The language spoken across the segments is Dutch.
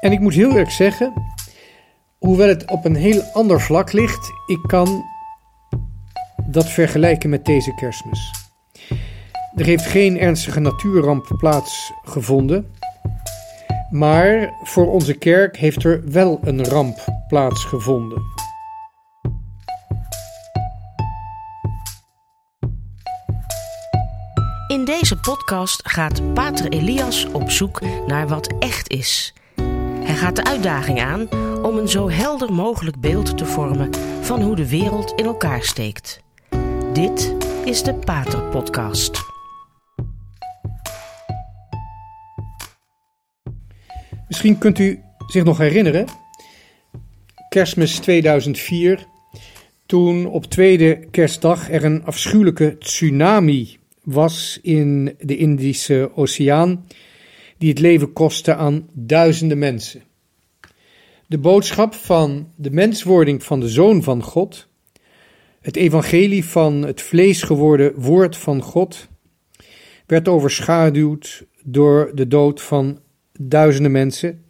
En ik moet heel eerlijk zeggen, hoewel het op een heel ander vlak ligt, ik kan dat vergelijken met deze kerstmis. Er heeft geen ernstige natuurramp plaatsgevonden, maar voor onze kerk heeft er wel een ramp plaatsgevonden. In deze podcast gaat Pater Elias op zoek naar wat echt is. Hij gaat de uitdaging aan om een zo helder mogelijk beeld te vormen van hoe de wereld in elkaar steekt. Dit is de Pater Podcast. Misschien kunt u zich nog herinneren, kerstmis 2004, toen op tweede kerstdag er een afschuwelijke tsunami was in de Indische Oceaan, die het leven kostte aan duizenden mensen. De boodschap van de menswording van de Zoon van God, het evangelie van het vlees geworden woord van God, werd overschaduwd door de dood van duizenden mensen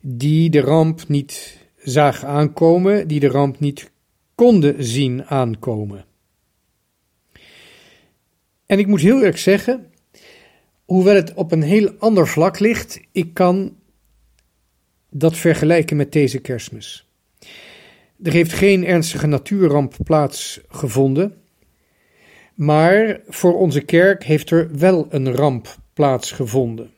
die de ramp niet zagen aankomen, die de ramp niet konden zien aankomen. En ik moet heel eerlijk zeggen, hoewel het op een heel ander vlak ligt, ik kan dat vergelijken met deze kerstmis. Er heeft geen ernstige natuurramp plaatsgevonden, maar voor onze kerk heeft er wel een ramp plaatsgevonden.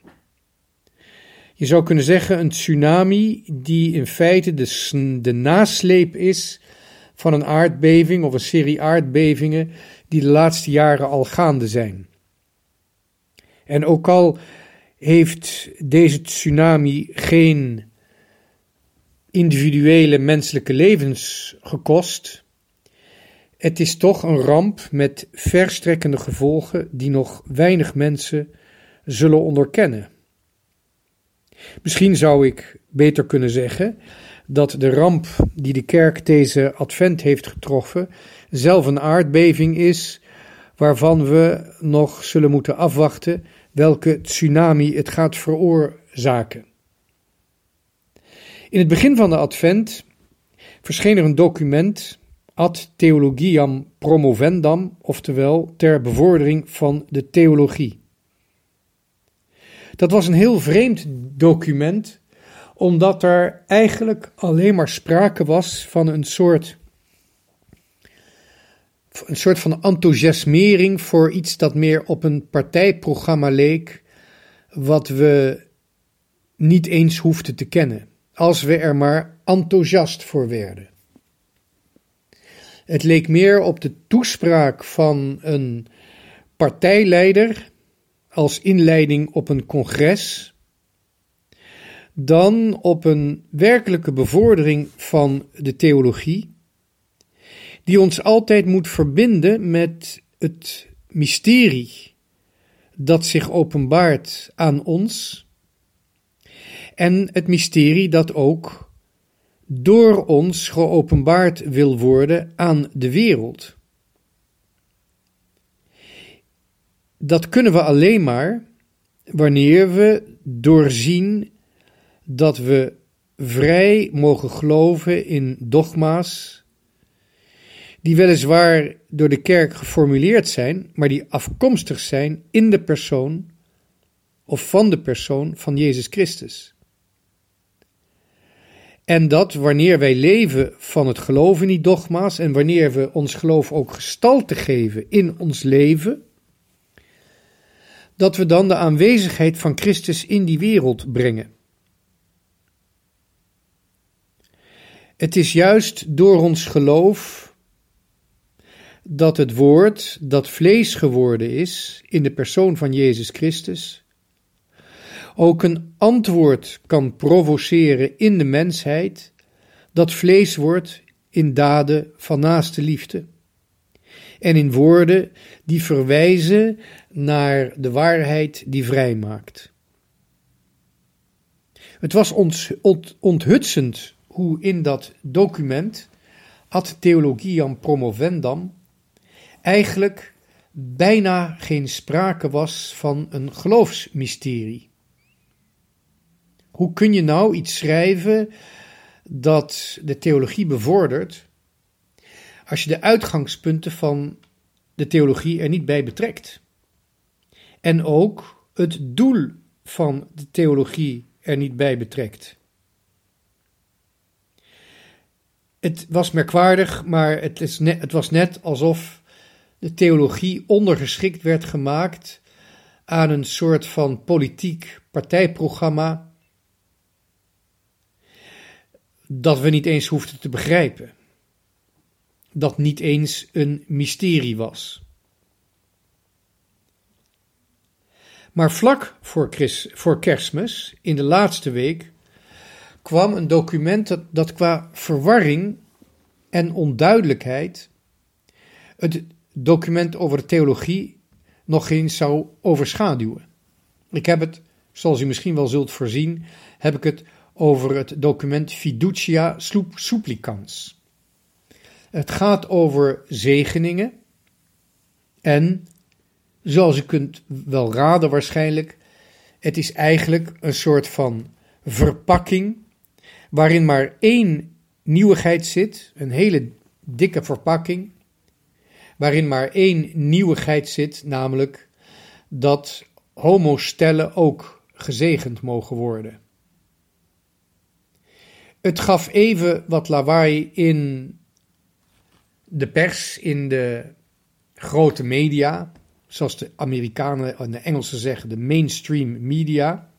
Je zou kunnen zeggen een tsunami die in feite de, de nasleep is van een aardbeving of een serie aardbevingen die de laatste jaren al gaande zijn. En ook al heeft deze tsunami geen individuele menselijke levens gekost, het is toch een ramp met verstrekkende gevolgen die nog weinig mensen zullen onderkennen. Misschien zou ik beter kunnen zeggen dat de ramp die de kerk deze advent heeft getroffen zelf een aardbeving is waarvan we nog zullen moeten afwachten welke tsunami het gaat veroorzaken. In het begin van de advent verscheen er een document ad theologiam promovendam, oftewel ter bevordering van de theologie. Dat was een heel vreemd document, omdat er eigenlijk alleen maar sprake was van een soort, een soort van enthousiasmering voor iets dat meer op een partijprogramma leek, wat we niet eens hoefden te kennen, als we er maar enthousiast voor werden. Het leek meer op de toespraak van een partijleider als inleiding op een congres, dan op een werkelijke bevordering van de theologie, die ons altijd moet verbinden met het mysterie dat zich openbaart aan ons en het mysterie dat ook door ons geopenbaard wil worden aan de wereld. Dat kunnen we alleen maar wanneer we doorzien dat we vrij mogen geloven in dogma's, die weliswaar door de kerk geformuleerd zijn, maar die afkomstig zijn in de persoon of van de persoon van Jezus Christus. En dat wanneer wij leven van het geloven in die dogma's en wanneer we ons geloof ook gestalte geven in ons leven, dat we dan de aanwezigheid van Christus in die wereld brengen. Het is juist door ons geloof dat het woord dat vlees geworden is in de persoon van Jezus Christus ook een antwoord kan provoceren in de mensheid dat vlees wordt in daden van naaste liefde en in woorden die verwijzen naar de waarheid die vrijmaakt. Het was ons onthutsend hoe in dat document ad theologiam promovendam eigenlijk bijna geen sprake was van een geloofsmysterie. Hoe kun je nou iets schrijven dat de theologie bevordert, als je de uitgangspunten van de theologie er niet bij betrekt? En ook het doel van de theologie er niet bij betrekt. Het was merkwaardig, maar het, is het was net alsof de theologie ondergeschikt werd gemaakt aan een soort van politiek partijprogramma dat we niet eens hoefden te begrijpen. Dat niet eens een mysterie was. Maar vlak voor, Chris, voor kerstmis, in de laatste week, kwam een document dat, dat qua verwarring en onduidelijkheid het document over theologie nog eens zou overschaduwen. Ik heb het, zoals u misschien wel zult voorzien, heb ik het over het document Fiducia Supplicans. Het gaat over zegeningen en, zoals u kunt wel raden waarschijnlijk, het is eigenlijk een soort van verpakking waarin maar één nieuwigheid zit, een hele dikke verpakking, waarin maar één nieuwigheid zit, namelijk dat homostellen ook gezegend mogen worden. Het gaf even wat lawaai in de pers, in de grote media, zoals de Amerikanen en de Engelsen zeggen, de mainstream media.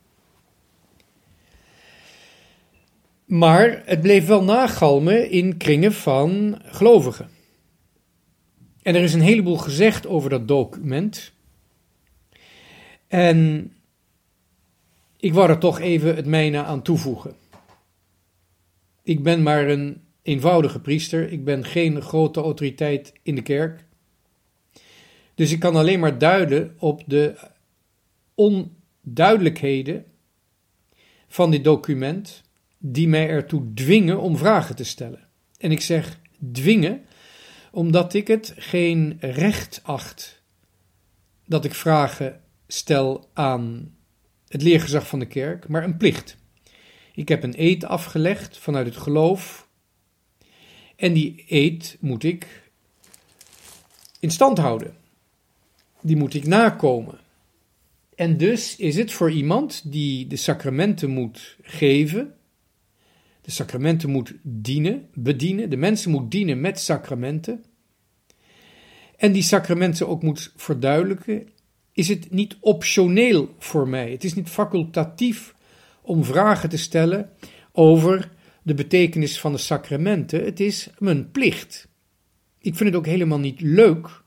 Maar het bleef wel nagalmen in kringen van gelovigen. En er is een heleboel gezegd over dat document. En ik wou er toch even het mijne aan toevoegen. Ik ben maar een eenvoudige priester, ik ben geen grote autoriteit in de kerk. Dus ik kan alleen maar duiden op de onduidelijkheden van dit document die mij ertoe dwingen om vragen te stellen. En ik zeg dwingen omdat ik het geen recht acht dat ik vragen stel aan het leergezag van de kerk, maar een plicht. Ik heb een eed afgelegd vanuit het geloof. En die eed moet ik in stand houden. Die moet ik nakomen. En dus is het voor iemand die de sacramenten moet geven, de sacramenten moet dienen, bedienen, de mensen moet dienen met sacramenten, en die sacramenten ook moet verduidelijken, is het niet optioneel voor mij. Het is niet facultatief om vragen te stellen over de betekenis van de sacramenten. Het is mijn plicht. Ik vind het ook helemaal niet leuk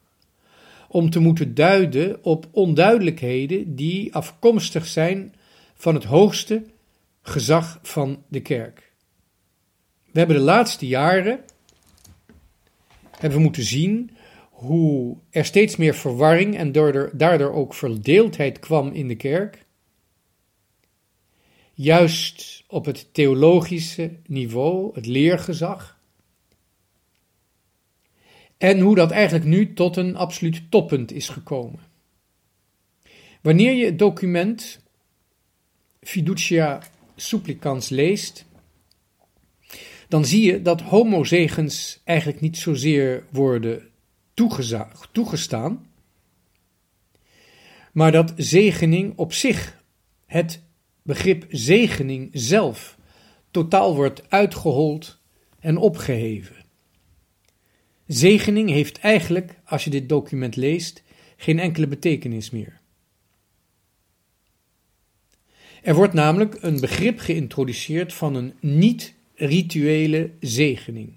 om te moeten duiden op onduidelijkheden die afkomstig zijn van het hoogste gezag van de kerk. We hebben de laatste jaren hebben we moeten zien hoe er steeds meer verwarring en daardoor ook verdeeldheid kwam in de kerk juist op het theologische niveau, het leergezag. En hoe dat eigenlijk nu tot een absoluut toppunt is gekomen. Wanneer je het document Fiducia Supplicans leest, dan zie je dat homozegens eigenlijk niet zozeer worden toegestaan, maar dat zegening op zich het begrip zegening zelf totaal wordt uitgehold en opgeheven. Zegening heeft eigenlijk, als je dit document leest, geen enkele betekenis meer. Er wordt namelijk een begrip geïntroduceerd van een niet-rituele zegening.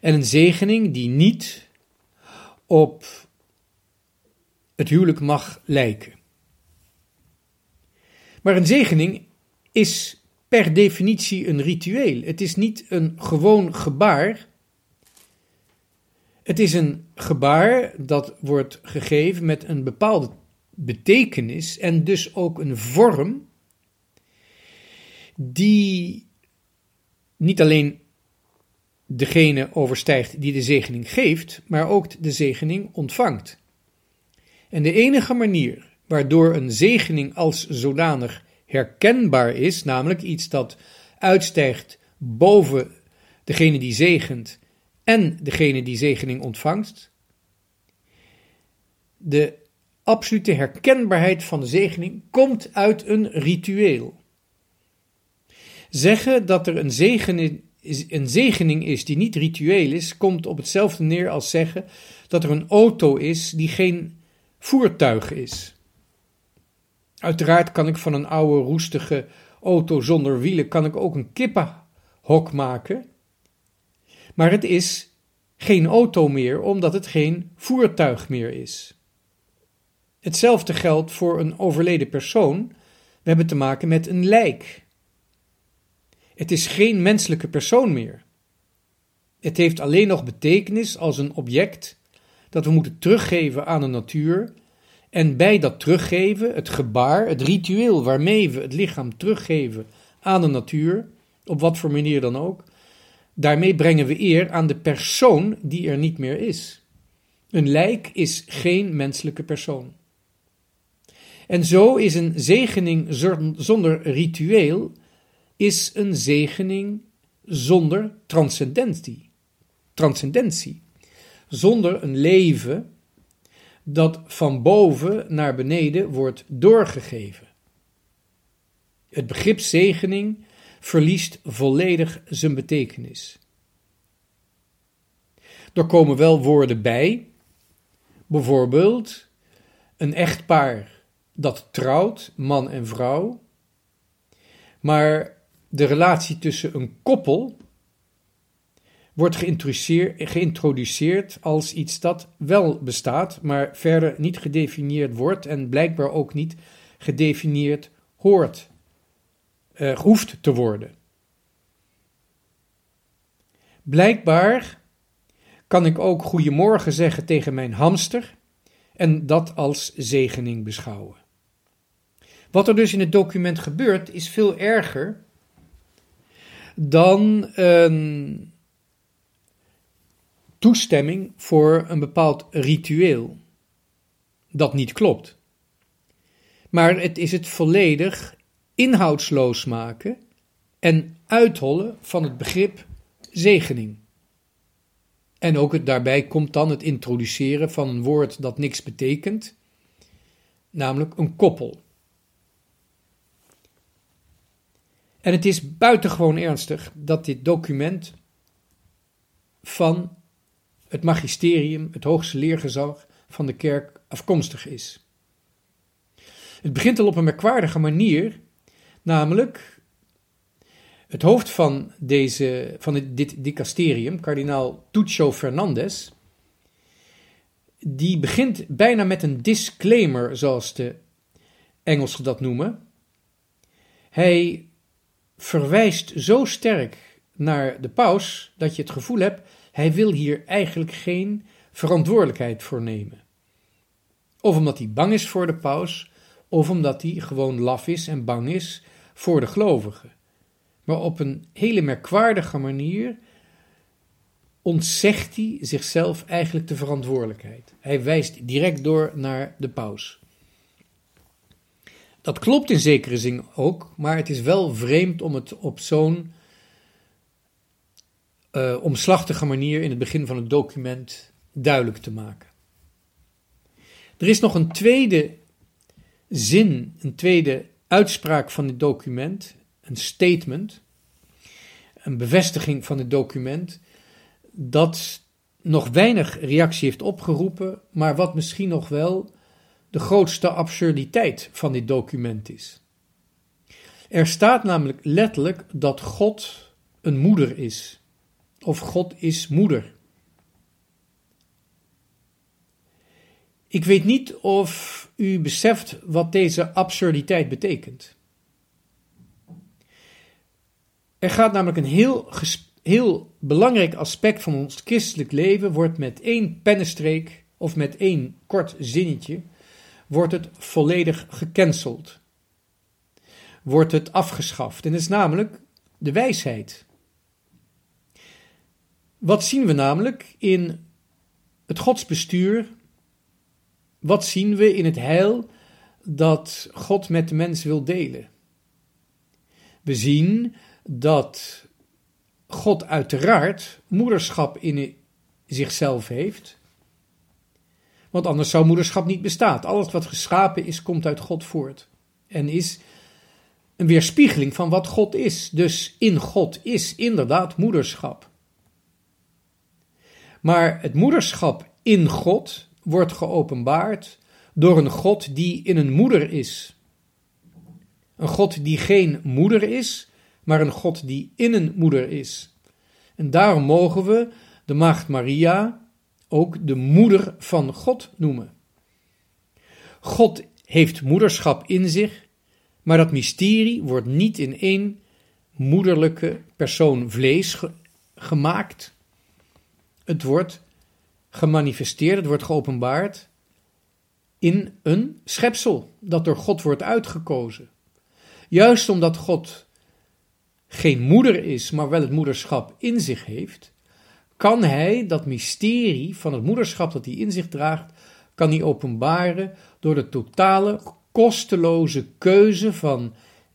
En een zegening die niet op het huwelijk mag lijken. Maar een zegening is per definitie een ritueel. Het is niet een gewoon gebaar. Het is een gebaar dat wordt gegeven met een bepaalde betekenis en dus ook een vorm die niet alleen degene overstijgt die de zegening geeft, maar ook de zegening ontvangt. En de enige manier waardoor een zegening als zodanig herkenbaar is, namelijk iets dat uitstijgt boven degene die zegent en degene die zegening ontvangt. De absolute herkenbaarheid van de zegening komt uit een ritueel. Zeggen dat er een zegening, een zegening is die niet ritueel is, komt op hetzelfde neer als zeggen dat er een auto is die geen voertuig is. Uiteraard kan ik van een oude roestige auto zonder wielen kan ik ook een kippenhok maken. Maar het is geen auto meer omdat het geen voertuig meer is. Hetzelfde geldt voor een overleden persoon. We hebben te maken met een lijk. Het is geen menselijke persoon meer. Het heeft alleen nog betekenis als een object dat we moeten teruggeven aan de natuur. En bij dat teruggeven, het gebaar, het ritueel waarmee we het lichaam teruggeven aan de natuur, op wat voor manier dan ook, daarmee brengen we eer aan de persoon die er niet meer is. Een lijk is geen menselijke persoon. En zo is een zegening zonder ritueel is een zegening zonder transcendentie. Transcendentie. Zonder een leven dat van boven naar beneden wordt doorgegeven. Het begrip zegening verliest volledig zijn betekenis. Er komen wel woorden bij, bijvoorbeeld een echtpaar dat trouwt, man en vrouw, maar de relatie tussen een koppel wordt geïntroduceerd als iets dat wel bestaat, maar verder niet gedefinieerd wordt en blijkbaar ook niet gedefinieerd hoort, uh, hoeft te worden. Blijkbaar kan ik ook goedemorgen zeggen tegen mijn hamster en dat als zegening beschouwen. Wat er dus in het document gebeurt, is veel erger dan een toestemming voor een bepaald ritueel dat niet klopt. Maar het is het volledig inhoudsloos maken en uithollen van het begrip zegening. En ook het, daarbij komt dan het introduceren van een woord dat niks betekent, namelijk een koppel. En het is buitengewoon ernstig dat dit document van het magisterium, het hoogste leergezag van de kerk, afkomstig is. Het begint al op een merkwaardige manier, namelijk het hoofd van, deze, van dit dicasterium, kardinaal Tuccio Fernandez, die begint bijna met een disclaimer, zoals de Engelsen dat noemen. Hij verwijst zo sterk naar de paus dat je het gevoel hebt, hij wil hier eigenlijk geen verantwoordelijkheid voor nemen. Of omdat hij bang is voor de paus, of omdat hij gewoon laf is en bang is voor de gelovigen. Maar op een hele merkwaardige manier ontzegt hij zichzelf eigenlijk de verantwoordelijkheid. Hij wijst direct door naar de paus. Dat klopt in zekere zin ook, maar het is wel vreemd om het op zo'n uh, omslachtige manier in het begin van het document duidelijk te maken. Er is nog een tweede zin, een tweede uitspraak van dit document, een statement, een bevestiging van het document, dat nog weinig reactie heeft opgeroepen, maar wat misschien nog wel de grootste absurditeit van dit document is. Er staat namelijk letterlijk dat God een moeder is, of God is moeder. Ik weet niet of u beseft wat deze absurditeit betekent. Er gaat namelijk een heel, heel belangrijk aspect van ons christelijk leven, wordt met één pennenstreek of met één kort zinnetje wordt het volledig gecanceld. Wordt het afgeschaft. En dat is namelijk de wijsheid. Wat zien we namelijk in het godsbestuur? Wat zien we in het heil dat God met de mens wil delen? We zien dat God uiteraard moederschap in zichzelf heeft. Want anders zou moederschap niet bestaan. Alles wat geschapen is, komt uit God voort. En is een weerspiegeling van wat God is. Dus in God is inderdaad moederschap. Maar het moederschap in God wordt geopenbaard door een God die in een moeder is. Een God die geen moeder is, maar een God die in een moeder is. En daarom mogen we de Maagd Maria ook de moeder van God noemen. God heeft moederschap in zich, maar dat mysterie wordt niet in één moederlijke persoon vlees gemaakt. Het wordt gemanifesteerd, het wordt geopenbaard in een schepsel dat door God wordt uitgekozen. Juist omdat God geen moeder is, maar wel het moederschap in zich heeft, kan hij dat mysterie van het moederschap dat hij in zich draagt, kan hij openbaren door de totale, kosteloze keuze van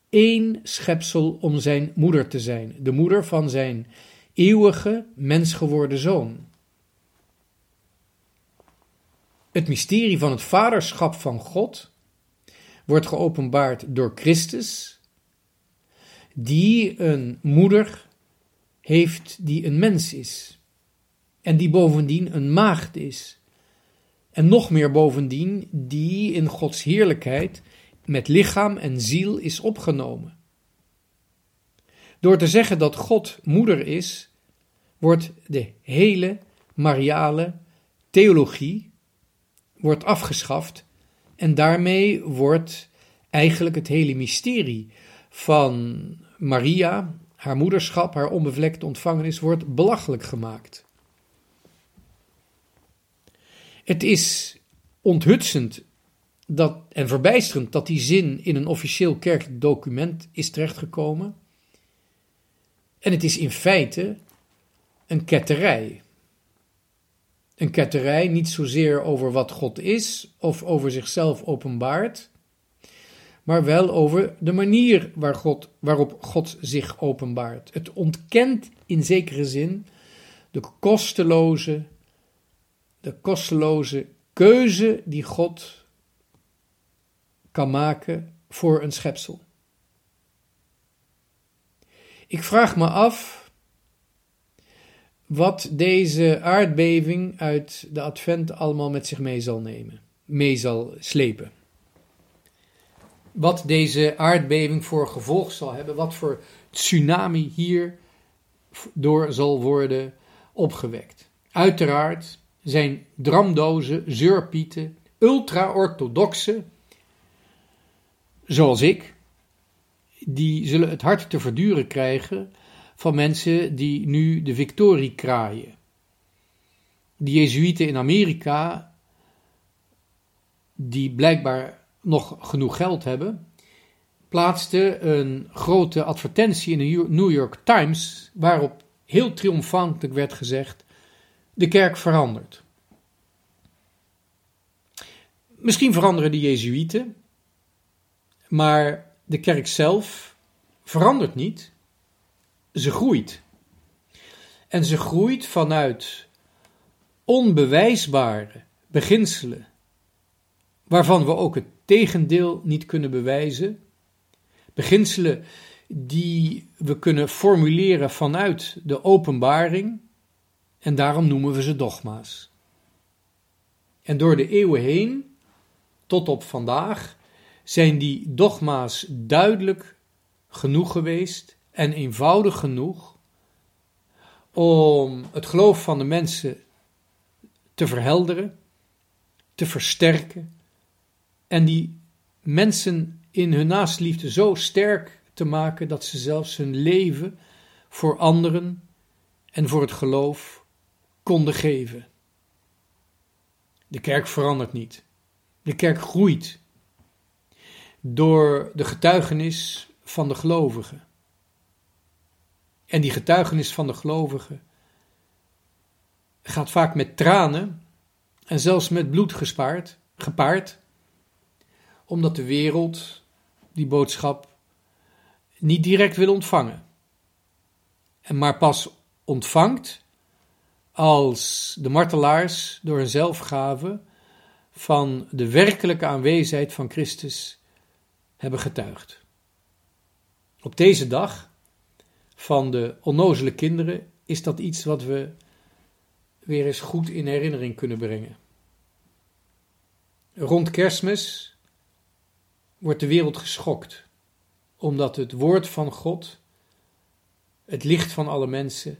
één schepsel om zijn moeder te zijn, de moeder van zijn eeuwige, mensgeworden zoon. Het mysterie van het vaderschap van God wordt geopenbaard door Christus, die een moeder heeft die een mens is en die bovendien een maagd is. En nog meer bovendien, die in Gods heerlijkheid met lichaam en ziel is opgenomen. Door te zeggen dat God moeder is, wordt de hele Mariale theologie wordt afgeschaft en daarmee wordt eigenlijk het hele mysterie van Maria, haar moederschap, haar onbevlekte ontvangenis, wordt belachelijk gemaakt. Het is onthutsend dat, en verbijsterend dat die zin in een officieel kerkelijk document is terechtgekomen. En het is in feite een ketterij. Een ketterij niet zozeer over wat God is of over zichzelf openbaart, maar wel over de manier waar God, waarop God zich openbaart. Het ontkent in zekere zin de kosteloze, de kosteloze keuze die God kan maken voor een schepsel. Ik vraag me af wat deze aardbeving uit de advent allemaal met zich mee zal nemen, mee zal slepen. Wat deze aardbeving voor gevolg zal hebben, wat voor tsunami hier door zal worden opgewekt. Uiteraard zijn dramdozen, zeurpieten, ultra-orthodoxe, zoals ik, die zullen het hard te verduren krijgen van mensen die nu de victorie kraaien. De Jezuïeten in Amerika, die blijkbaar nog genoeg geld hebben, plaatsten een grote advertentie in de New York Times waarop heel triomfantelijk werd gezegd: de kerk verandert. Misschien veranderen de Jezuïeten, maar de kerk zelf verandert niet ze groeit. En ze groeit vanuit onbewijsbare beginselen, waarvan we ook het tegendeel niet kunnen bewijzen. Beginselen die we kunnen formuleren vanuit de openbaring, en daarom noemen we ze dogma's. En door de eeuwen heen, tot op vandaag, zijn die dogma's duidelijk genoeg geweest en eenvoudig genoeg om het geloof van de mensen te verhelderen, te versterken en die mensen in hun naastliefde zo sterk te maken dat ze zelfs hun leven voor anderen en voor het geloof konden geven. De kerk verandert niet. De kerk groeit door de getuigenis van de gelovigen. En die getuigenis van de gelovigen gaat vaak met tranen en zelfs met bloed gespaard, gepaard, omdat de wereld die boodschap niet direct wil ontvangen. En maar pas ontvangt als de martelaars door een zelfgave van de werkelijke aanwezigheid van Christus hebben getuigd. Op deze dag van de onnozele kinderen is dat iets wat we weer eens goed in herinnering kunnen brengen. Rond kerstmis wordt de wereld geschokt, omdat het woord van God, het licht van alle mensen,